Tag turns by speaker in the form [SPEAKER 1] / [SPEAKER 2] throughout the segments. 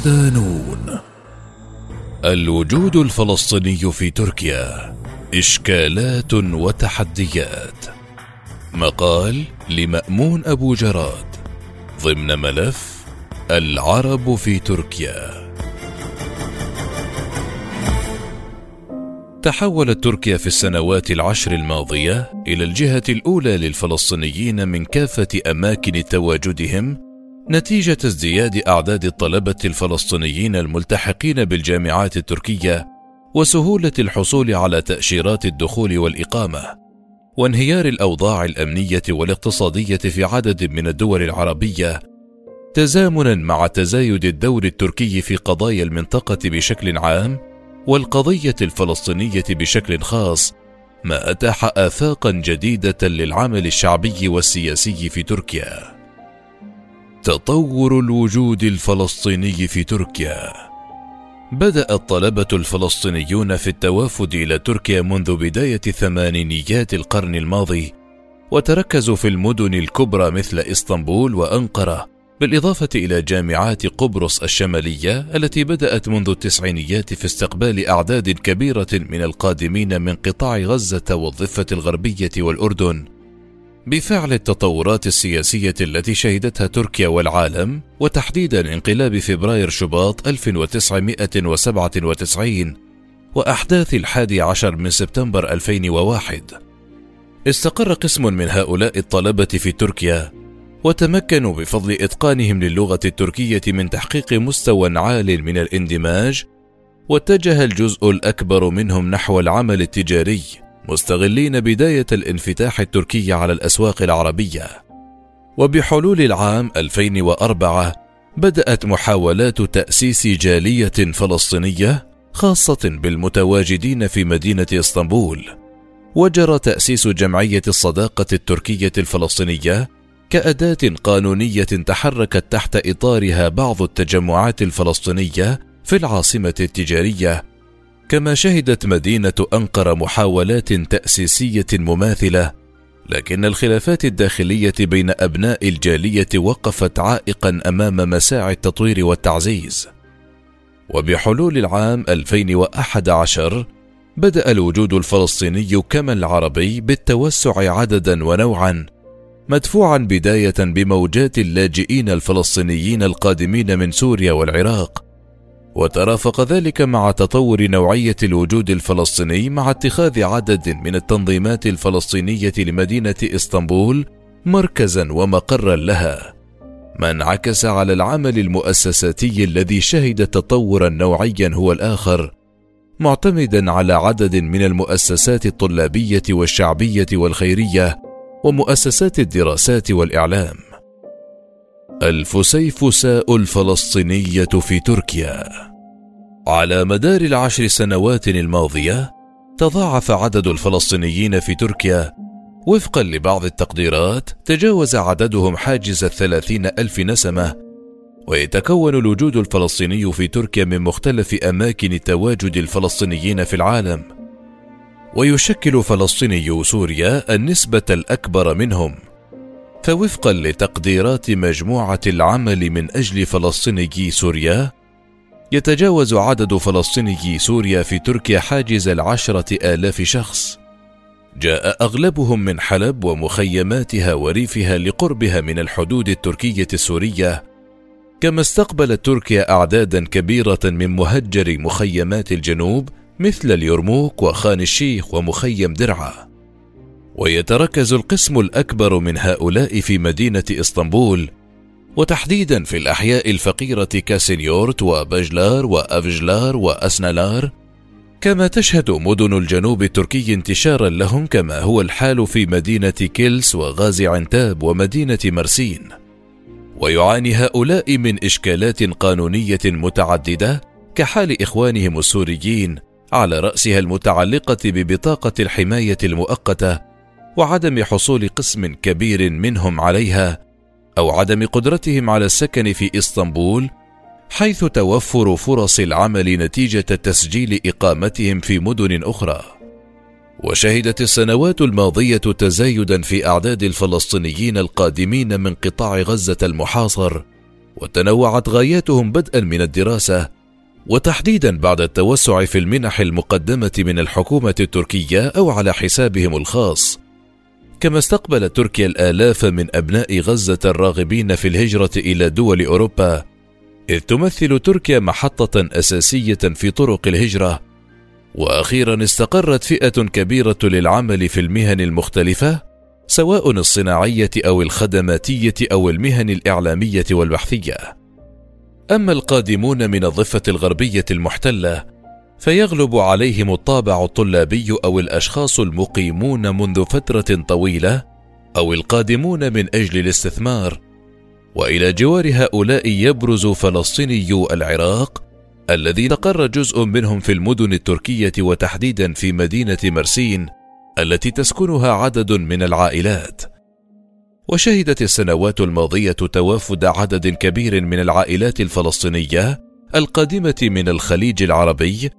[SPEAKER 1] ودانون الوجود الفلسطيني في تركيا إشكالات وتحديات. مقال لمأمون أبو جراد ضمن ملف العرب في تركيا. تحولت تركيا في السنوات العشر الماضية إلى الجهة الأولى للفلسطينيين من كافة أماكن تواجدهم نتيجة ازدياد أعداد الطلبة الفلسطينيين الملتحقين بالجامعات التركية وسهولة الحصول على تأشيرات الدخول والإقامة، وانهيار الأوضاع الأمنية والاقتصادية في عدد من الدول العربية، تزامنا مع تزايد الدور التركي في قضايا المنطقة بشكل عام، والقضية الفلسطينية بشكل خاص، ما أتاح آفاقا جديدة للعمل الشعبي والسياسي في تركيا. تطور الوجود الفلسطيني في تركيا. بدا الطلبه الفلسطينيون في التوافد إلى تركيا منذ بداية ثمانينيات القرن الماضي وتركزوا في المدن الكبرى مثل إسطنبول وأنقرة بالإضافة إلى جامعات قبرص الشمالية التي بدأت منذ التسعينيات في استقبال أعداد كبيرة من القادمين من قطاع غزة والضفة الغربية والأردن. بفعل التطورات السياسية التي شهدتها تركيا والعالم وتحديدا انقلاب فبراير شباط 1997 وأحداث الحادي عشر من سبتمبر 2001 استقر قسم من هؤلاء الطلبة في تركيا وتمكنوا بفضل إتقانهم للغة التركية من تحقيق مستوى عال من الإندماج واتجه الجزء الأكبر منهم نحو العمل التجاري. مستغلين بداية الانفتاح التركي على الأسواق العربية. وبحلول العام 2004 بدأت محاولات تأسيس جالية فلسطينية خاصة بالمتواجدين في مدينة إسطنبول. وجرى تأسيس جمعية الصداقة التركية الفلسطينية كأداة قانونية تحركت تحت إطارها بعض التجمعات الفلسطينية في العاصمة التجارية كما شهدت مدينة أنقرة محاولات تأسيسية مماثلة، لكن الخلافات الداخلية بين أبناء الجالية وقفت عائقا أمام مساعي التطوير والتعزيز. وبحلول العام 2011 بدأ الوجود الفلسطيني كما العربي بالتوسع عددا ونوعا، مدفوعا بداية بموجات اللاجئين الفلسطينيين القادمين من سوريا والعراق، وترافق ذلك مع تطور نوعية الوجود الفلسطيني مع اتخاذ عدد من التنظيمات الفلسطينية لمدينة إسطنبول مركزا ومقرا لها. ما انعكس على العمل المؤسساتي الذي شهد تطورا نوعيا هو الآخر معتمدا على عدد من المؤسسات الطلابية والشعبية والخيرية ومؤسسات الدراسات والإعلام. الفسيفساء الفلسطينية في تركيا. على مدار العشر سنوات الماضية تضاعف عدد الفلسطينيين في تركيا. وفقا لبعض التقديرات تجاوز عددهم حاجز الثلاثين ألف نسمة. ويتكون الوجود الفلسطيني في تركيا من مختلف أماكن تواجد الفلسطينيين في العالم. ويشكل فلسطيني سوريا النسبة الأكبر منهم. فوفقا لتقديرات مجموعة العمل من أجل فلسطيني سوريا يتجاوز عدد فلسطيني سوريا في تركيا حاجز العشرة آلاف شخص. جاء أغلبهم من حلب ومخيماتها وريفها لقربها من الحدود التركية السورية. كما استقبلت تركيا أعدادا كبيرة من مهجري مخيمات الجنوب مثل اليرموك وخان الشيخ ومخيم درعا. ويتركز القسم الأكبر من هؤلاء في مدينة إسطنبول وتحديدا في الأحياء الفقيرة كإسنيورت وبغجلار وأفجلار وإسنلار كما تشهد مدن الجنوب التركي انتشارا لهم كما هو الحال في مدينة كيلس وغازي عنتاب ومدينة مرسين. ويعاني هؤلاء من إشكالات قانونية متعددة كحال إخوانهم السوريين على رأسها المتعلقة ببطاقة الحماية المؤقتة وعدم حصول قسم كبير منهم عليها أو عدم قدرتهم على السكن في إسطنبول حيث توفر فرص العمل نتيجة تسجيل إقامتهم في مدن أخرى. وشهدت السنوات الماضية تزايدا في أعداد الفلسطينيين القادمين من قطاع غزة المحاصر وتنوعت غاياتهم بدءا من الدراسة وتحديدا بعد التوسع في المنح المقدمة من الحكومة التركية أو على حسابهم الخاص. كما استقبلت تركيا الآلاف من أبناء غزة الراغبين في الهجرة إلى دول أوروبا إذ تمثل تركيا محطة أساسية في طرق الهجرة. وأخيرا استقرت فئة كبيرة للعمل في المهن المختلفة سواء الصناعية أو الخدماتية أو المهن الإعلامية والبحثية. أما القادمون من الضفة الغربية المحتلة فيغلب عليهم الطابع الطلابي أو الأشخاص المقيمون منذ فترة طويلة أو القادمون من أجل الاستثمار. وإلى جوار هؤلاء يبرز فلسطينيو العراق الذي استقر جزء منهم في المدن التركية وتحديدا في مدينة مرسين التي تسكنها عدد من العائلات. وشهدت السنوات الماضية توافد عدد كبير من العائلات الفلسطينية القادمة من الخليج العربي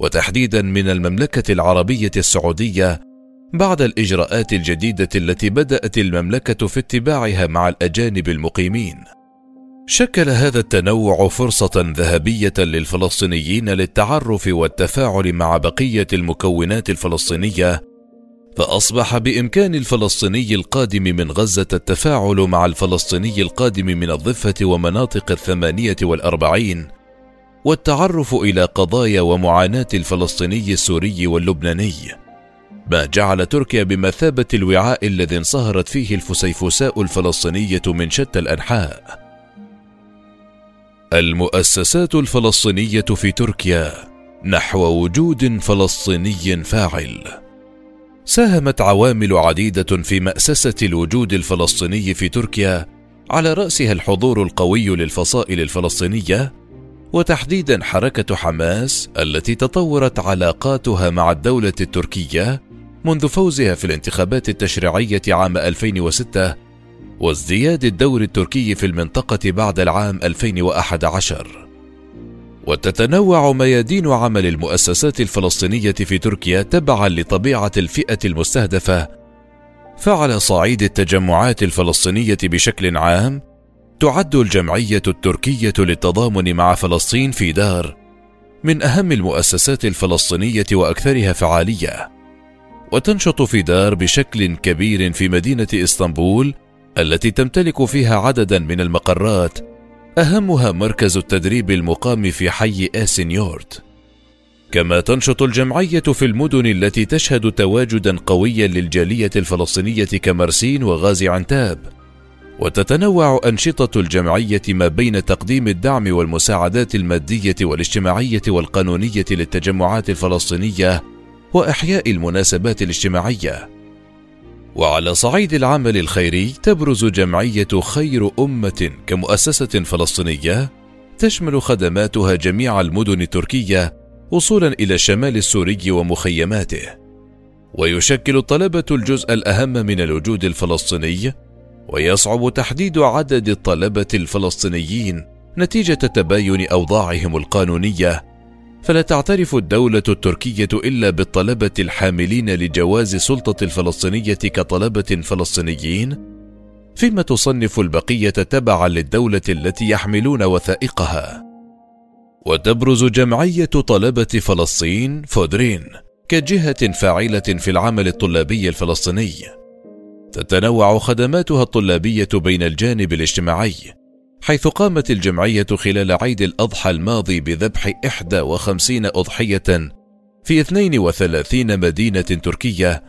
[SPEAKER 1] وتحديدا من المملكة العربية السعودية بعد الإجراءات الجديدة التي بدأت المملكة في اتباعها مع الأجانب المقيمين. شكل هذا التنوع فرصة ذهبية للفلسطينيين للتعرف والتفاعل مع بقية المكونات الفلسطينية فأصبح بإمكان الفلسطيني القادم من غزة التفاعل مع الفلسطيني القادم من الضفة ومناطق الثمانية والأربعين والتعرف إلى قضايا ومعاناة الفلسطيني السوري واللبناني ما جعل تركيا بمثابة الوعاء الذي انصهرت فيه الفسيفساء الفلسطينية من شتى الأنحاء. المؤسسات الفلسطينية في تركيا نحو وجود فلسطيني فاعل. ساهمت عوامل عديدة في مأسسة الوجود الفلسطيني في تركيا على رأسها الحضور القوي للفصائل الفلسطينية وتحديدا حركة حماس التي تطورت علاقاتها مع الدولة التركية منذ فوزها في الانتخابات التشريعية عام 2006 وازدياد الدور التركي في المنطقة بعد العام 2011 وتتنوع ميادين عمل المؤسسات الفلسطينية في تركيا تبعا لطبيعة الفئة المستهدفة فعلى صعيد التجمعات الفلسطينية بشكل عام تعد الجمعية التركية للتضامن مع فلسطين في دار من أهم المؤسسات الفلسطينية وأكثرها فعالية. وتنشط في دار بشكل كبير في مدينة إسطنبول التي تمتلك فيها عددا من المقرات أهمها مركز التدريب المقام في حي اسنيورت كما تنشط الجمعية في المدن التي تشهد تواجدا قويا للجالية الفلسطينية كمرسين وغازي عنتاب. وتتنوع أنشطة الجمعية ما بين تقديم الدعم والمساعدات المادية والاجتماعية والقانونية للتجمعات الفلسطينية وإحياء المناسبات الاجتماعية. وعلى صعيد العمل الخيري تبرز جمعية خير أمة كمؤسسة فلسطينية تشمل خدماتها جميع المدن التركية وصولا إلى الشمال السوري ومخيماته. ويشكل الطلبة الجزء الأهم من الوجود الفلسطيني ويصعب تحديد عدد الطلبة الفلسطينيين نتيجة تباين أوضاعهم القانونية فلا تعترف الدولة التركية إلا بالطلبة الحاملين لجواز سلطة الفلسطينية كطلبة فلسطينيين، فيما تصنف البقية تبعا للدولة التي يحملون وثائقها. وتبرز جمعية طلبة فلسطين فودرين كجهة فاعلة في العمل الطلابي الفلسطيني. تتنوع خدماتها الطلابية بين الجانب الاجتماعي حيث قامت الجمعية خلال عيد الأضحى الماضي بذبح 51 أضحية في 32 مدينة تركية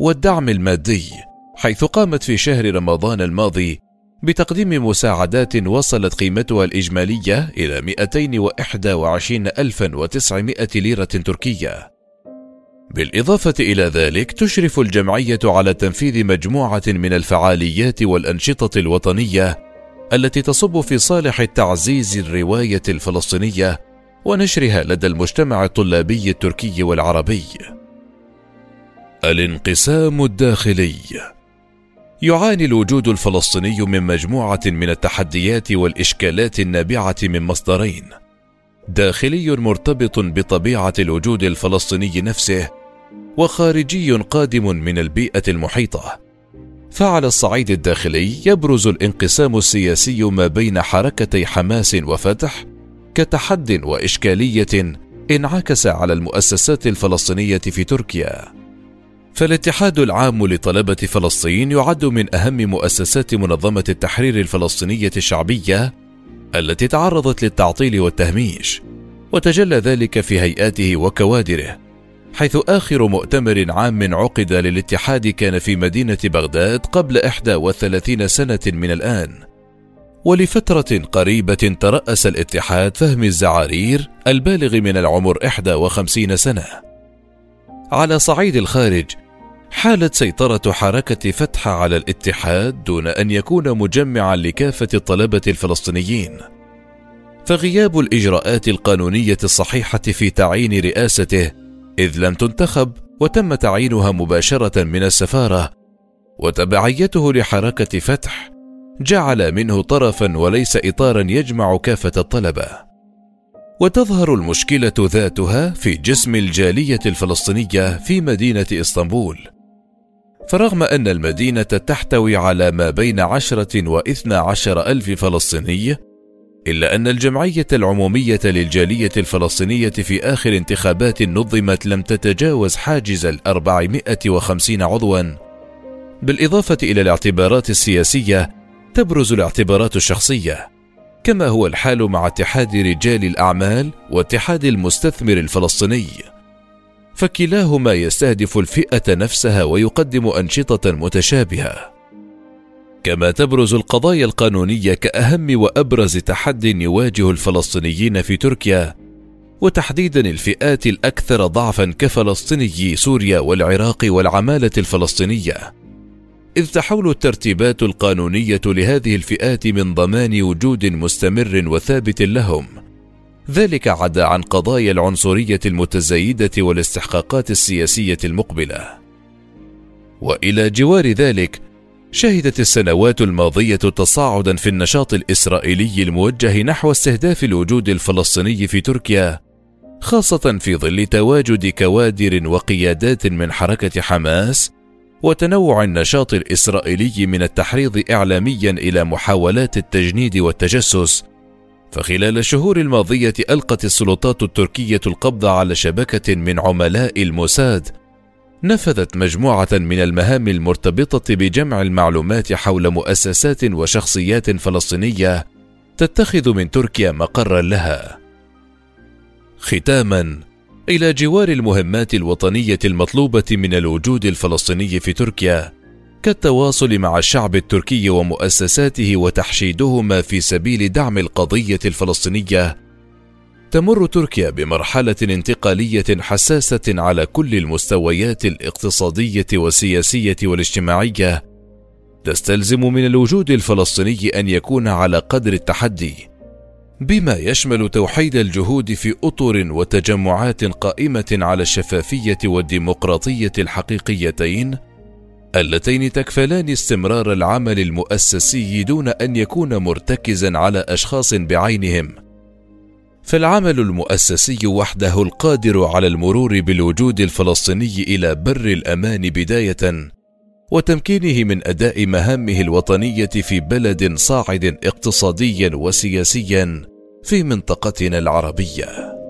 [SPEAKER 1] والدعم المادي حيث قامت في شهر رمضان الماضي بتقديم مساعدات وصلت قيمتها الإجمالية إلى 221900 ليرة تركية. بالإضافة إلى ذلك تشرف الجمعية على تنفيذ مجموعة من الفعاليات والأنشطة الوطنية التي تصب في صالح تعزيز الرواية الفلسطينية ونشرها لدى المجتمع الطلابي التركي والعربي. الانقسام الداخلي. يعاني الوجود الفلسطيني من مجموعة من التحديات والإشكالات النابعة من مصدرين. داخلي مرتبط بطبيعة الوجود الفلسطيني نفسه وخارجي قادم من البيئة المحيطة. فعلى الصعيد الداخلي يبرز الانقسام السياسي ما بين حركتي حماس وفتح كتحد وإشكالية انعكس على المؤسسات الفلسطينية في تركيا. فالاتحاد العام لطلبة فلسطين يعد من أهم مؤسسات منظمة التحرير الفلسطينية الشعبية التي تعرضت للتعطيل والتهميش وتجلى ذلك في هيئاته وكوادره. حيث آخر مؤتمر عام عقد للاتحاد كان في مدينة بغداد قبل 31 سنة من الآن. ولفترة قريبة ترأس الاتحاد فهم الزعارير البالغ من العمر 51 سنة. على صعيد الخارج حالت سيطرة حركة فتح على الاتحاد دون أن يكون مجمعا لكافة الطلبة الفلسطينيين. فغياب الإجراءات القانونية الصحيحة في تعيين رئاسته إذ لم تنتخب وتم تعيينها مباشرة من السفارة وتبعيته لحركة فتح جعل منه طرفا وليس إطارا يجمع كافة الطلبة. وتظهر المشكلة ذاتها في جسم الجالية الفلسطينية في مدينة إسطنبول. فرغم أن المدينة تحتوي على ما بين عشرة وإثنى عشر ألف فلسطيني إلا أن الجمعية العمومية للجالية الفلسطينية في آخر انتخابات نظمت لم تتجاوز حاجز الأربعمائة وخمسين عضوا. بالإضافة إلى الاعتبارات السياسية تبرز الاعتبارات الشخصية. كما هو الحال مع اتحاد رجال الأعمال واتحاد المستثمر الفلسطيني. فكلاهما يستهدف الفئة نفسها ويقدم أنشطة متشابهة. كما تبرز القضايا القانونية كأهم وأبرز تحد يواجه الفلسطينيين في تركيا وتحديدا الفئات الأكثر ضعفا كفلسطيني سوريا والعراق والعمالة الفلسطينية. إذ تحول الترتيبات القانونية لهذه الفئات من ضمان وجود مستمر وثابت لهم. ذلك عدا عن قضايا العنصرية المتزايدة والاستحقاقات السياسية المقبلة. وإلى جوار ذلك شهدت السنوات الماضية تصاعدا في النشاط الإسرائيلي الموجه نحو استهداف الوجود الفلسطيني في تركيا، خاصة في ظل تواجد كوادر وقيادات من حركة حماس، وتنوع النشاط الإسرائيلي من التحريض إعلاميا إلى محاولات التجنيد والتجسس. فخلال الشهور الماضية ألقت السلطات التركية القبض على شبكة من عملاء الموساد نفذت مجموعة من المهام المرتبطة بجمع المعلومات حول مؤسسات وشخصيات فلسطينية تتخذ من تركيا مقرا لها. ختاما إلى جوار المهمات الوطنية المطلوبة من الوجود الفلسطيني في تركيا كالتواصل مع الشعب التركي ومؤسساته وتحشيدهما في سبيل دعم القضية الفلسطينية تمر تركيا بمرحلة انتقالية حساسة على كل المستويات الاقتصادية والسياسية والاجتماعية، تستلزم من الوجود الفلسطيني أن يكون على قدر التحدي، بما يشمل توحيد الجهود في أطر وتجمعات قائمة على الشفافية والديمقراطية الحقيقيتين، اللتين تكفلان استمرار العمل المؤسسي دون أن يكون مرتكزا على أشخاص بعينهم. فالعمل المؤسسي وحده القادر على المرور بالوجود الفلسطيني إلى بر الأمان بداية وتمكينه من أداء مهامه الوطنية في بلد صاعد اقتصاديا وسياسيا في منطقتنا العربية.